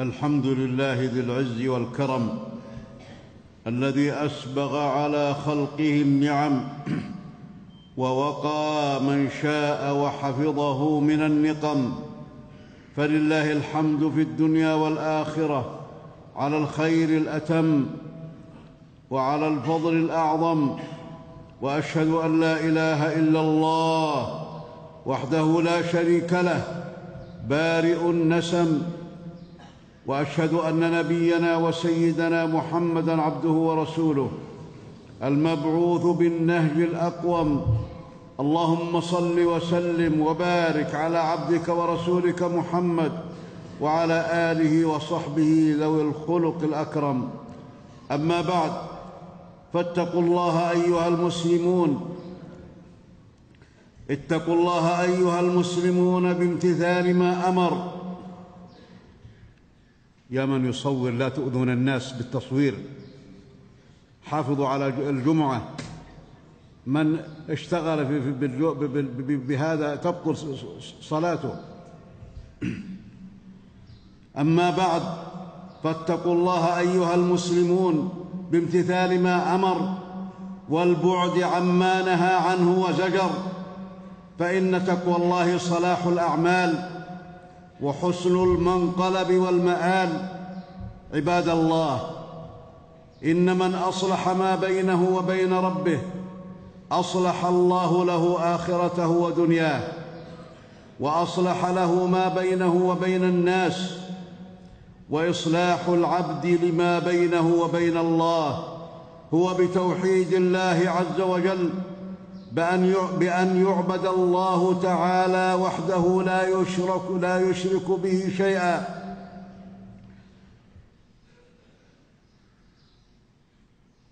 الحمد لله ذي العز والكرم الذي أسبغ على خلقه النعم ووقى من شاء وحفظه من النقم فلله الحمد في الدنيا والآخرة على الخير الأتم وعلى الفضل الأعظم وأشهد أن لا إله إلا الله وحده لا شريك له بارئ النسم وأشهد أن نبينا وسيدنا محمدا عبده ورسوله المبعوث بالنهج الأقوم. اللهم صل وسلم وبارك على عبدك ورسولك محمد وعلى آله وصحبه ذوي الخلق الأكرم. أما بعد فاتقوا الله أيها المسلمون. اتقوا الله أيها المسلمون بامتثال ما أمر. يا من يصور لا تؤذون الناس بالتصوير. حافظوا على الجمعة. من اشتغل في في بهذا تبطل صلاته. أما بعد فاتقوا الله أيها المسلمون بامتثال ما أمر والبعد عما نهى عنه وزجر فإن تقوى الله صلاح الأعمال. وحسن المنقلب والمآل. عباد الله إن من أصلح ما بينه وبين ربه أصلح الله له آخرته ودنياه وأصلح له ما بينه وبين الناس وإصلاح العبد لما بينه وبين الله هو بتوحيد الله عز وجل. بأن بأن يعبد الله تعالى وحده لا يشرك لا يشرك به شيئا.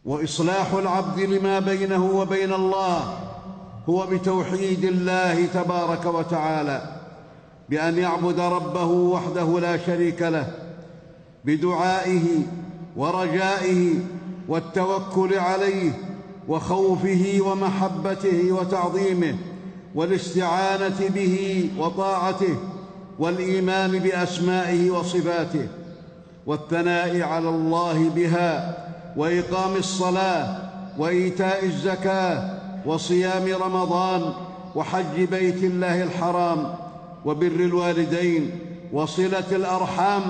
وإصلاح العبد لما بينه وبين الله هو بتوحيد الله تبارك وتعالى بأن يعبد ربه وحده لا شريك له بدعائه ورجائه والتوكل عليه وخوفه ومحبته وتعظيمه والاستعانة به وطاعته والإيمان بأسمائه وصفاته والثناء على الله بها وإقام الصلاة وإيتاء الزكاة وصيام رمضان وحج بيت الله الحرام وبر الوالدين وصلة الأرحام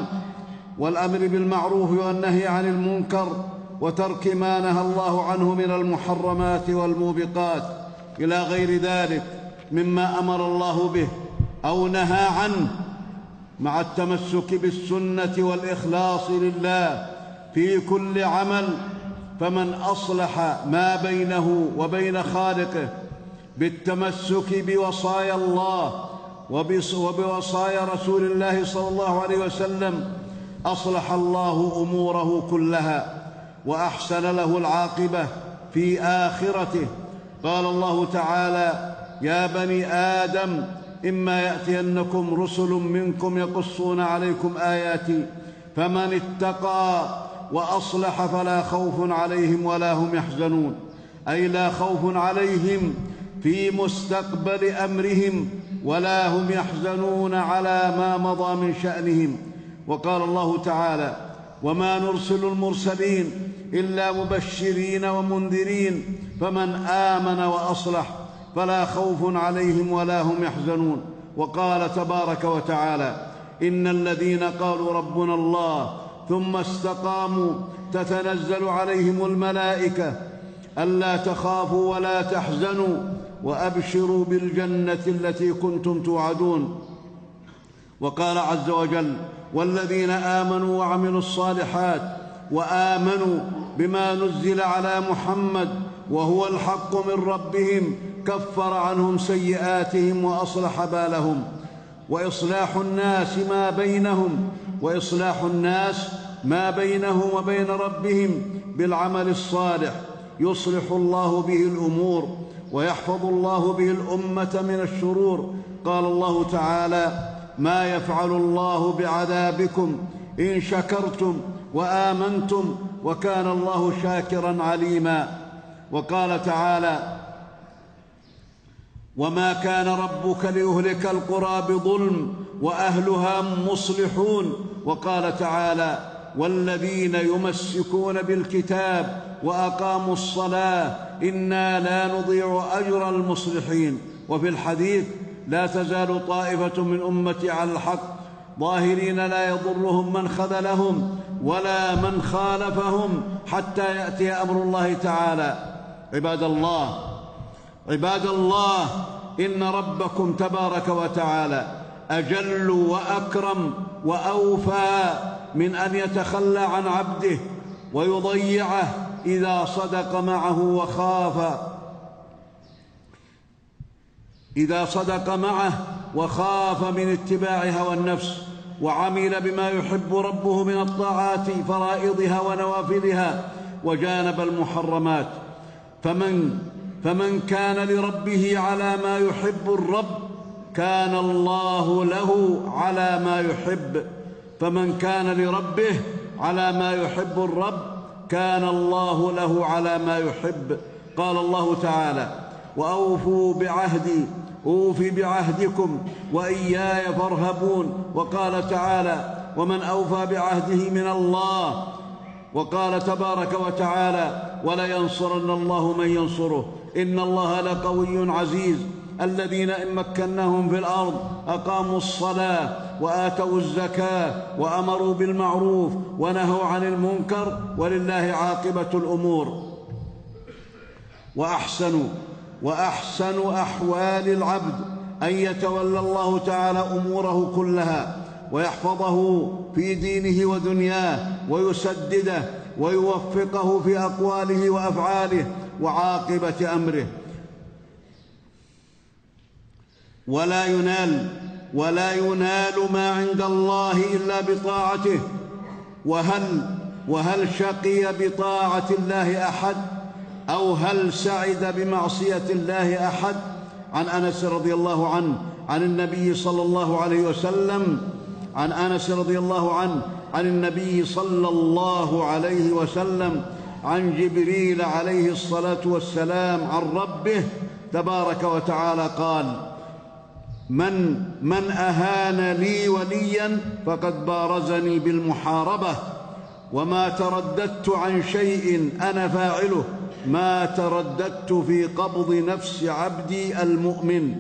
والأمر بالمعروف والنهي عن المنكر وترك ما نهى الله عنه من المحرمات والموبقات إلى غير ذلك مما أمر الله به أو نهى عنه مع التمسك بالسنة والإخلاص لله في كل عمل. فمن أصلح ما بينه وبين خالقه بالتمسك بوصايا الله وبوصايا رسول الله صلى الله عليه وسلم أصلح الله أموره كلها. وأحسن له العاقبة في آخرته. قال الله تعالى يا بني آدم إما يأتينكم رسل منكم يقصون عليكم آياتي فمن اتقى وأصلح فلا خوف عليهم ولا هم يحزنون. أي لا خوف عليهم في مستقبل أمرهم ولا هم يحزنون على ما مضى من شأنهم. وقال الله تعالى وما نرسل المرسلين إلا مبشرين ومنذرين فمن آمن وأصلح فلا خوف عليهم ولا هم يحزنون. وقال تبارك وتعالى إن الذين قالوا ربنا الله ثم استقاموا تتنزل عليهم الملائكة ألا تخافوا ولا تحزنوا وأبشروا بالجنة التي كنتم توعدون. وقال عز وجل والذين آمنوا وعملوا الصالحات وآمنوا بما نزل على محمد وهو الحق من ربهم كفر عنهم سيئاتهم وأصلح بالهم. وإصلاح الناس ما بينهم وإصلاح الناس ما بينهم وبين ربهم بالعمل الصالح. يصلح الله به الأمور ويحفظ الله به الأمة من الشرور. قال الله تعالى ما يفعل الله بعذابكم إن شكرتم وآمنتم وكان الله شاكرا عليما. وقال تعالى وما كان ربك ليهلك القرى بظلم وأهلها مصلحون. وقال تعالى والذين يمسكون بالكتاب وأقاموا الصلاة إنا لا نضيع أجر المصلحين. وفي الحديث لا تزال طائفة من أمتي على الحق ظاهرين لا يضرهم من خذلهم. ولا من خالفهم حتى يأتي أمر الله تعالى. عباد الله عباد الله إن ربكم تبارك وتعالى أجل وأكرم وأوفى من أن يتخلى عن عبده ويضيعه إذا صدق معه وخاف. إذا صدق معه وخاف من اتباع هوى النفس. وعمل بما يحب ربه من الطاعات فرائضها ونوافلها وجانب المحرمات. فمن فمن كان لربه على ما يحب الرب كان الله له على ما يحب. فمن كان لربه على ما يحب الرب كان الله له على ما يحب. قال الله تعالى وأوفوا بعهدي اوف بعهدكم وإياي فارهبون. وقال تعالى ومن أوفى بعهده من الله. وقال تبارك وتعالى ولينصرن الله من ينصره. إن الله لقوي عزيز. الذين إن مكناهم في الأرض أقاموا الصلاة وآتوا الزكاة وأمروا بالمعروف ونهوا عن المنكر. ولله عاقبة الأمور. وأحسنوا. وأحسن أحوال العبد أن يتولى الله تعالى أموره كلها ويحفظه في دينه ودنياه ويسدده ويوفقه في أقواله وأفعاله وعاقبة أمره. ولا ينال ولا ينال ما عند الله إلا بطاعته. وهل وهل شقي بطاعة الله أحد؟ أو هل سعد بمعصية الله أحد؟ عن أنس رضي الله عنه عن النبي صلى الله عليه وسلم عن أنس رضي الله عنه عن النبي صلى الله عليه وسلم عن جبريل عليه الصلاة والسلام عن ربه تبارك وتعالى قال من من أهان لي وليا فقد بارزني بالمحاربة وما ترددت عن شيء أنا فاعله. ما ترددت في قبض نفس عبدي المؤمن.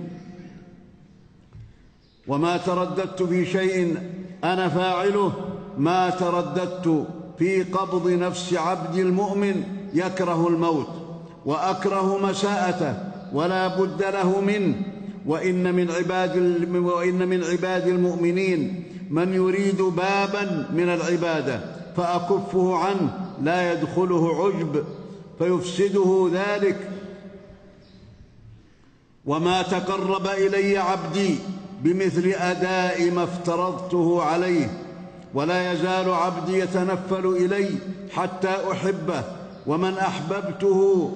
وما ترددت في شيء أنا فاعله ما ترددت في قبض نفس عبدي المؤمن يكره الموت وأكره مساءته ولا بد له منه. وإن من عباد وإن من عباد المؤمنين من يريد بابا من العبادة فأكفه عنه لا يدخله عجب فيفسده ذلك. وما تقرب إلي عبدي بمثل أداء ما افترضته عليه ولا يزال عبدي يتنفل إلي حتى أحبه ومن أحببته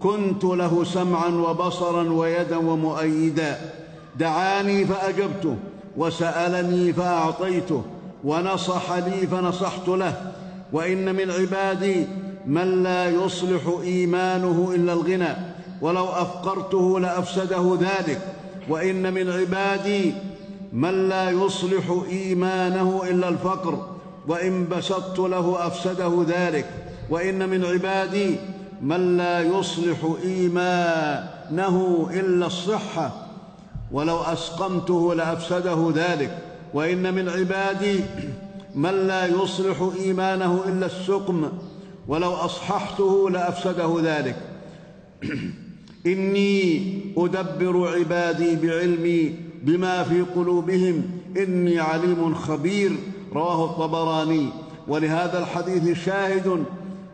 كنت له سمعا وبصرا ويدا ومؤيدا. دعاني فأجبته وسألني فأعطيته ونصح لي فنصحت له. وإن من عبادي من لا يصلح إيمانه إلا الغنى ولو أفقرته لأفسده ذلك. وإن من عبادي من لا يصلح إيمانه إلا الفقر وإن بسطت له أفسده ذلك. وإن من عبادي من لا يصلح إيمانه إلا الصحة ولو أسقمته لأفسده ذلك. وإن من عبادي من لا يصلح إيمانه إلا السقم ولو أصححته لأفسده ذلك. إني أدبر عبادي بعلمي بما في قلوبهم. إني عليم خبير. رواه الطبراني. ولهذا الحديث شاهد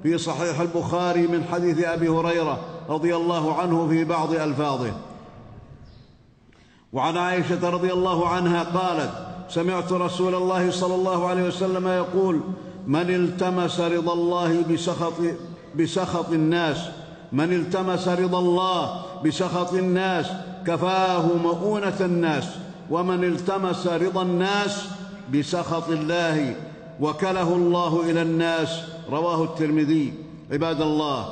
في صحيح البخاري من حديث أبي هريرة رضي الله عنه في بعض ألفاظه. وعن عائشة رضي الله عنها قالت سمعت رسول الله صلى الله عليه وسلم يقول من التمس رضا الله بسخط بسخط الناس؟ من التمس رضا الله بسخط الناس كفاه مؤونة الناس؟ ومن التمس رضا الناس بسخط الله وكله الله إلى الناس؟ رواه الترمذي. عباد الله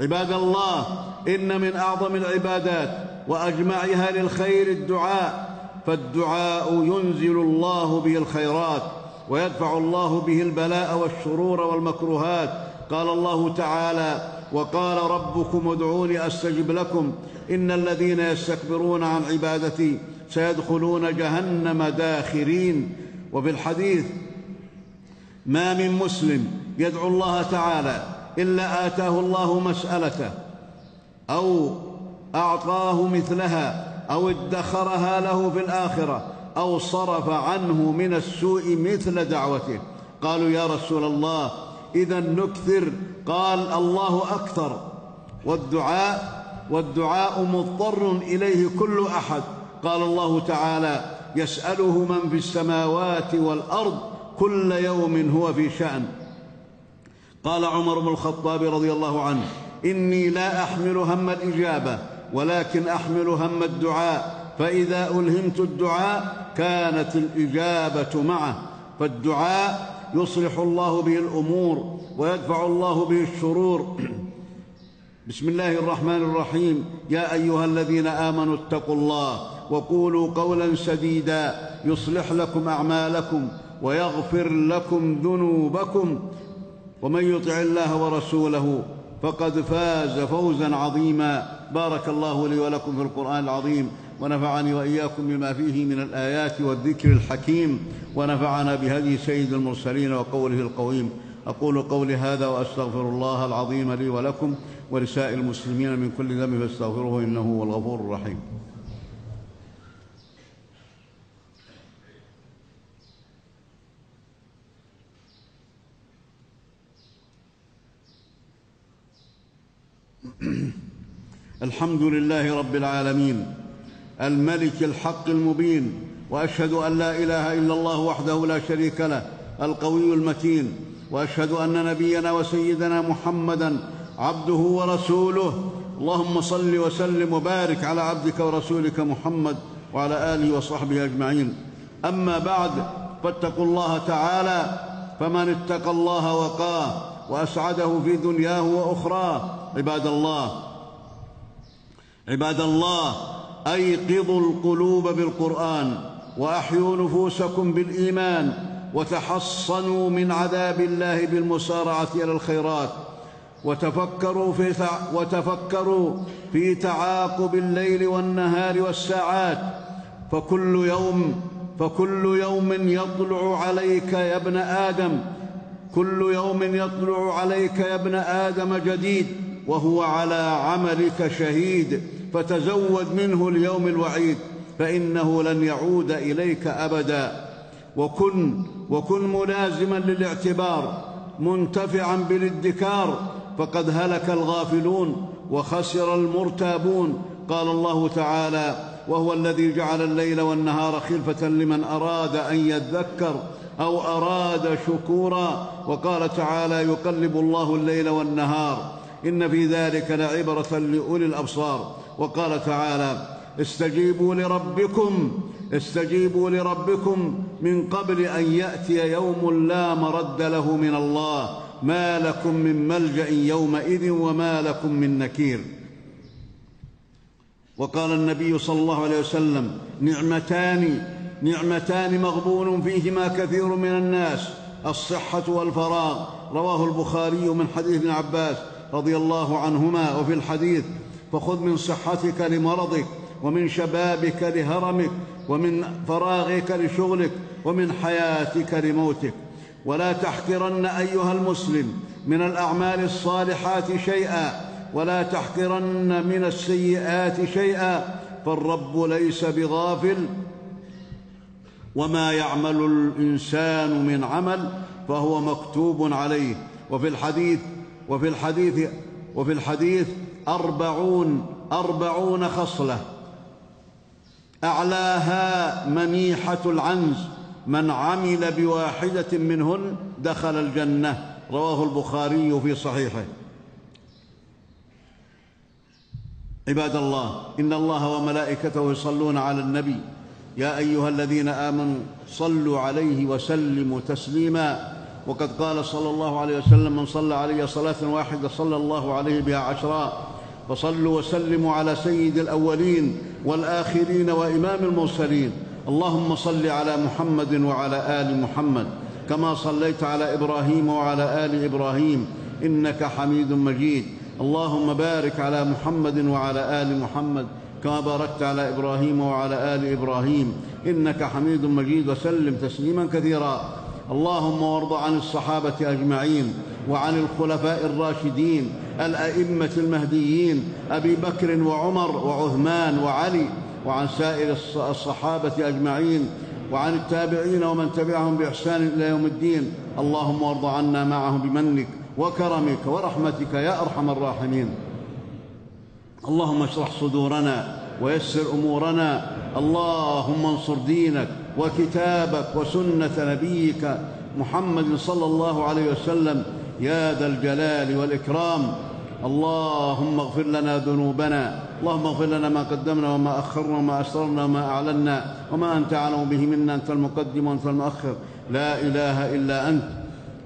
عباد الله إن من أعظم العبادات وأجمعها للخير الدعاء فالدعاء ينزل الله به الخيرات. ويدفع الله به البلاء والشرور والمكروهات. قال الله تعالى وقال ربكم ادعوني أستجب لكم. إن الذين يستكبرون عن عبادتي سيدخلون جهنم داخرين. وفي الحديث ما من مسلم يدعو الله تعالى إلا آتاه الله مسألته أو أعطاه مثلها أو ادخرها له في الآخرة. أو صرف عنه من السوء مثل دعوته. قالوا يا رسول الله إذا نكثر. قال الله أكثر. والدعاء والدعاء مضطر إليه كل أحد. قال الله تعالى يسأله من في السماوات والأرض كل يوم هو في شأن. قال عمر بن الخطاب رضي الله عنه إني لا أحمل هم الإجابة ولكن أحمل هم الدعاء. فإذا ألهمت الدعاء كانت الإجابة معه فالدعاء يصلح الله به الأمور ويدفع الله به الشرور. بسم الله الرحمن الرحيم. يا أيها الذين آمنوا اتقوا الله وقولوا قولا سديدا يصلح لكم أعمالكم ويغفر لكم ذنوبكم. ومن يطع الله ورسوله فقد فاز فوزا عظيما. بارك الله لي ولكم في القرآن العظيم. ونفعني وإياكم بما فيه من الآيات والذكر الحكيم ونفعنا بهدي سيد المرسلين وقوله القويم. أقول قولي هذا وأستغفر الله العظيم لي ولكم ولسائر المسلمين من كل ذنب فاستغفروه إنه هو الغفور الرحيم. الحمد لله رب العالمين الملك الحق المبين وأشهد أن لا إله إلا الله وحده لا شريك له القوي المتين. وأشهد أن نبينا وسيدنا محمدا عبده ورسوله. اللهم صل وسلم وبارك على عبدك ورسولك محمد وعلى آله وصحبه أجمعين. أما بعد فاتقوا الله تعالى فمن اتقى الله وقاه وأسعده في دنياه وأخراه. عباد الله عباد الله أيقظوا القلوب بالقرآن وأحيوا نفوسكم بالإيمان وتحصنوا من عذاب الله بالمسارعة إلى الخيرات وتفكروا في وتفكروا في تعاقب الليل والنهار والساعات فكل يوم فكل يوم يطلع عليك يا ابن آدم كل يوم يطلع عليك يا ابن آدم جديد وهو على عملك شهيد. فتزود منه اليوم الوعيد فإنه لن يعود إليك أبدا. وكن وكن ملازما للاعتبار منتفعا بالادكار فقد هلك الغافلون وخسر المرتابون. قال الله تعالى وهو الذي جعل الليل والنهار خلفة لمن أراد أن يذكر أو أراد شكورا وقال تعالى يقلب الله الليل والنهار إن في ذلك لعبرة لأولي الأبصار وقال تعالى استجيبوا لربكم استجيبوا لربكم من قبل أن يأتي يوم لا مرد له من الله ما لكم من ملجأ يومئذ وما لكم من نكير. وقال النبي صلى الله عليه وسلم نعمتان نعمتان مغبون فيهما كثير من الناس الصحة والفراغ. رواه البخاري من حديث ابن عباس رضي الله عنهما وفي الحديث فخذ من صحتك لمرضك ومن شبابك لهرمك ومن فراغك لشغلك ومن حياتك لموتك. ولا تحقرن أيها المسلم من الأعمال الصالحات شيئا ولا تحقرن من السيئات شيئا فالرب ليس بغافل. وما يعمل الإنسان من عمل فهو مكتوب عليه. وفي الحديث وفي الحديث وفي الحديث أربعون أربعون خصلة. أعلاها منيحة العنز. من عمل بواحدة منهن دخل الجنة. رواه البخاري في صحيحه. عباد الله إن الله وملائكته يصلون على النبي. يا أيها الذين آمنوا صلوا عليه وسلموا تسليما. وقد قال صلى الله عليه وسلم من صلى علي صلاة واحدة صلى الله عليه بها عشرا. فصلوا وسلموا على سيد الأولين والآخرين وإمام المرسلين. اللهم صل على محمد وعلى آل محمد كما صليت على إبراهيم وعلى آل إبراهيم إنك حميد مجيد. اللهم بارك على محمد وعلى آل محمد كما باركت على إبراهيم وعلى آل إبراهيم إنك حميد مجيد. وسلم تسليما كثيرا. اللهم وارض عن الصحابة أجمعين وعن الخلفاء الراشدين الأئمة المهديين أبي بكر وعمر وعثمان وعلي وعن سائر الصحابة أجمعين وعن التابعين ومن تبعهم بإحسان إلى يوم الدين. اللهم وارض عنا معهم بمنك وكرمك ورحمتك يا أرحم الراحمين. اللهم اشرح صدورنا ويسر أمورنا. اللهم انصر دينك وكتابك وسنة نبيك محمد صلى الله عليه وسلم. يا ذا الجلال والإكرام. اللهم اغفر لنا ذنوبنا. اللهم اغفر لنا ما قدمنا وما أخرنا وما أسررنا وما أعلنا وما أنت أعلم به منا. أنت المقدم وأنت المؤخر. لا إله إلا أنت.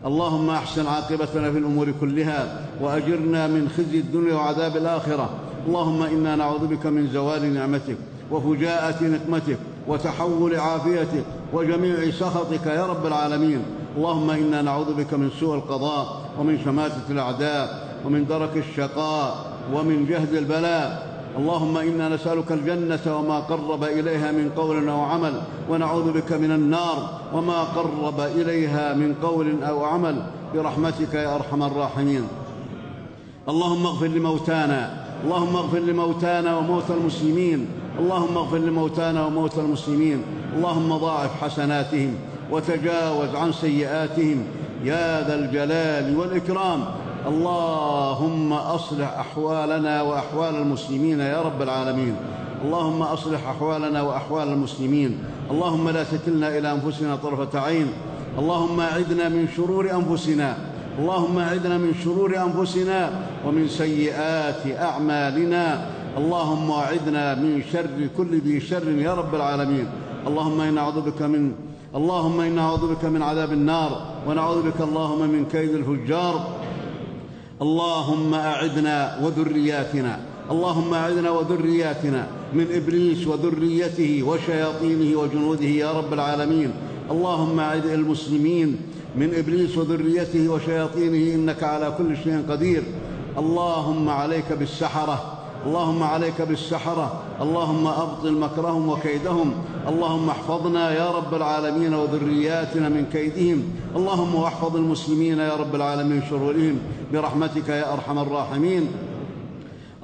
اللهم أحسن عاقبتنا في الأمور كلها وأجرنا من خزي الدنيا وعذاب الآخرة. اللهم إنا نعوذ بك من زوال نعمتك وفجاءة نقمتك وتحول عافيتك وجميع سخطك يا رب العالمين. اللهم إنا نعوذ بك من سوء القضاء ومن شماتة الأعداء ومن درك الشقاء ومن جهد البلاء. اللهم إنا نسألك الجنة وما قرب إليها من قول أو عمل ونعوذ بك من النار وما قرب إليها من قول أو عمل. برحمتك يا أرحم الراحمين. اللهم اغفر لموتانا اللهم اغفر لموتانا وموتى المسلمين اللهم اغفر لموتانا وموتى المسلمين اللهم ضاعف حسناتهم وتجاوز عن سيئاتهم. يا ذا الجلال والإكرام. اللهم أصلح أحوالنا وأحوال المسلمين يا رب العالمين. اللهم أصلح أحوالنا وأحوال المسلمين. اللهم لا تكلنا إلى أنفسنا طرفة عين. اللهم اعذنا من شرور أنفسنا. اللهم اعذنا من شرور أنفسنا ومن سيئات أعمالنا. اللهم اعذنا من شر كل ذي شر يا رب العالمين. اللهم إنا نعوذ بك من اللهم إنا نعوذ بك من عذاب النار ونعوذ بك اللهم من كيد الفجار. اللهم اعذنا وذرياتنا اللهم اعذنا وذرياتنا من إبليس وذريته وشياطينه وجنوده يا رب العالمين. اللهم اعذ المسلمين من إبليس وذريته وشياطينه إنك على كل شيء قدير. اللهم عليك بالسحرة اللهم عليك بالسحرة اللهم أبطل مكرهم وكيدهم اللهم احفظنا يا رب العالمين وذرياتنا من كيدهم اللهم واحفظ المسلمين يا رب العالمين من شرورهم برحمتك يا أرحم الراحمين.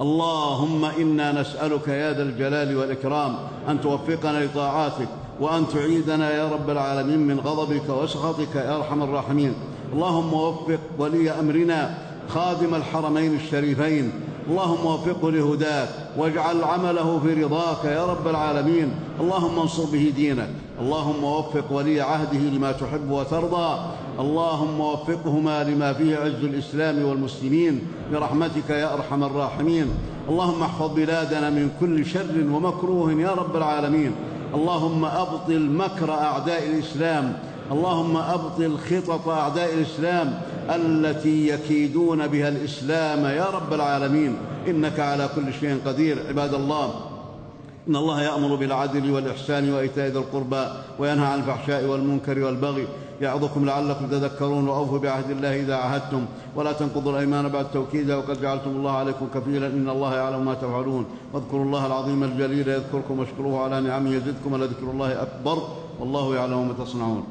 اللهم إنا نسألك يا ذا الجلال والإكرام أن توفقنا لطاعاتك وأن تعيدنا يا رب العالمين من غضبك وسخطك يا أرحم الراحمين. اللهم وفق ولي أمرنا خادم الحرمين الشريفين اللهم وفقه لهداك واجعل عمله في رضاك يا رب العالمين. اللهم انصر به دينك. اللهم وفق ولي عهده لما تحب وترضى. اللهم وفقهما لما فيه عز الإسلام والمسلمين. برحمتك يا أرحم الراحمين. اللهم احفظ بلادنا من كل شر ومكروه يا رب العالمين. اللهم أبطل مكر أعداء الإسلام. اللهم أبطل خطط أعداء الإسلام. التي يكيدون بها الإسلام يا رب العالمين إنك على كل شيء قدير عباد الله. إن الله يأمر بالعدل والإحسان وإيتاء ذي القربى وينهى عن الفحشاء والمنكر والبغي. يعظكم لعلكم تذكرون وأوفوا بعهد الله إذا عهدتم ولا تنقضوا الأيمان بعد توكيدها وقد جعلتم الله عليكم كفيلا. إن الله يعلم ما تفعلون. واذكروا الله العظيم الجليل يذكركم واشكروه على نعمه يزدكم ولذكر الله أكبر. والله يعلم ما تصنعون.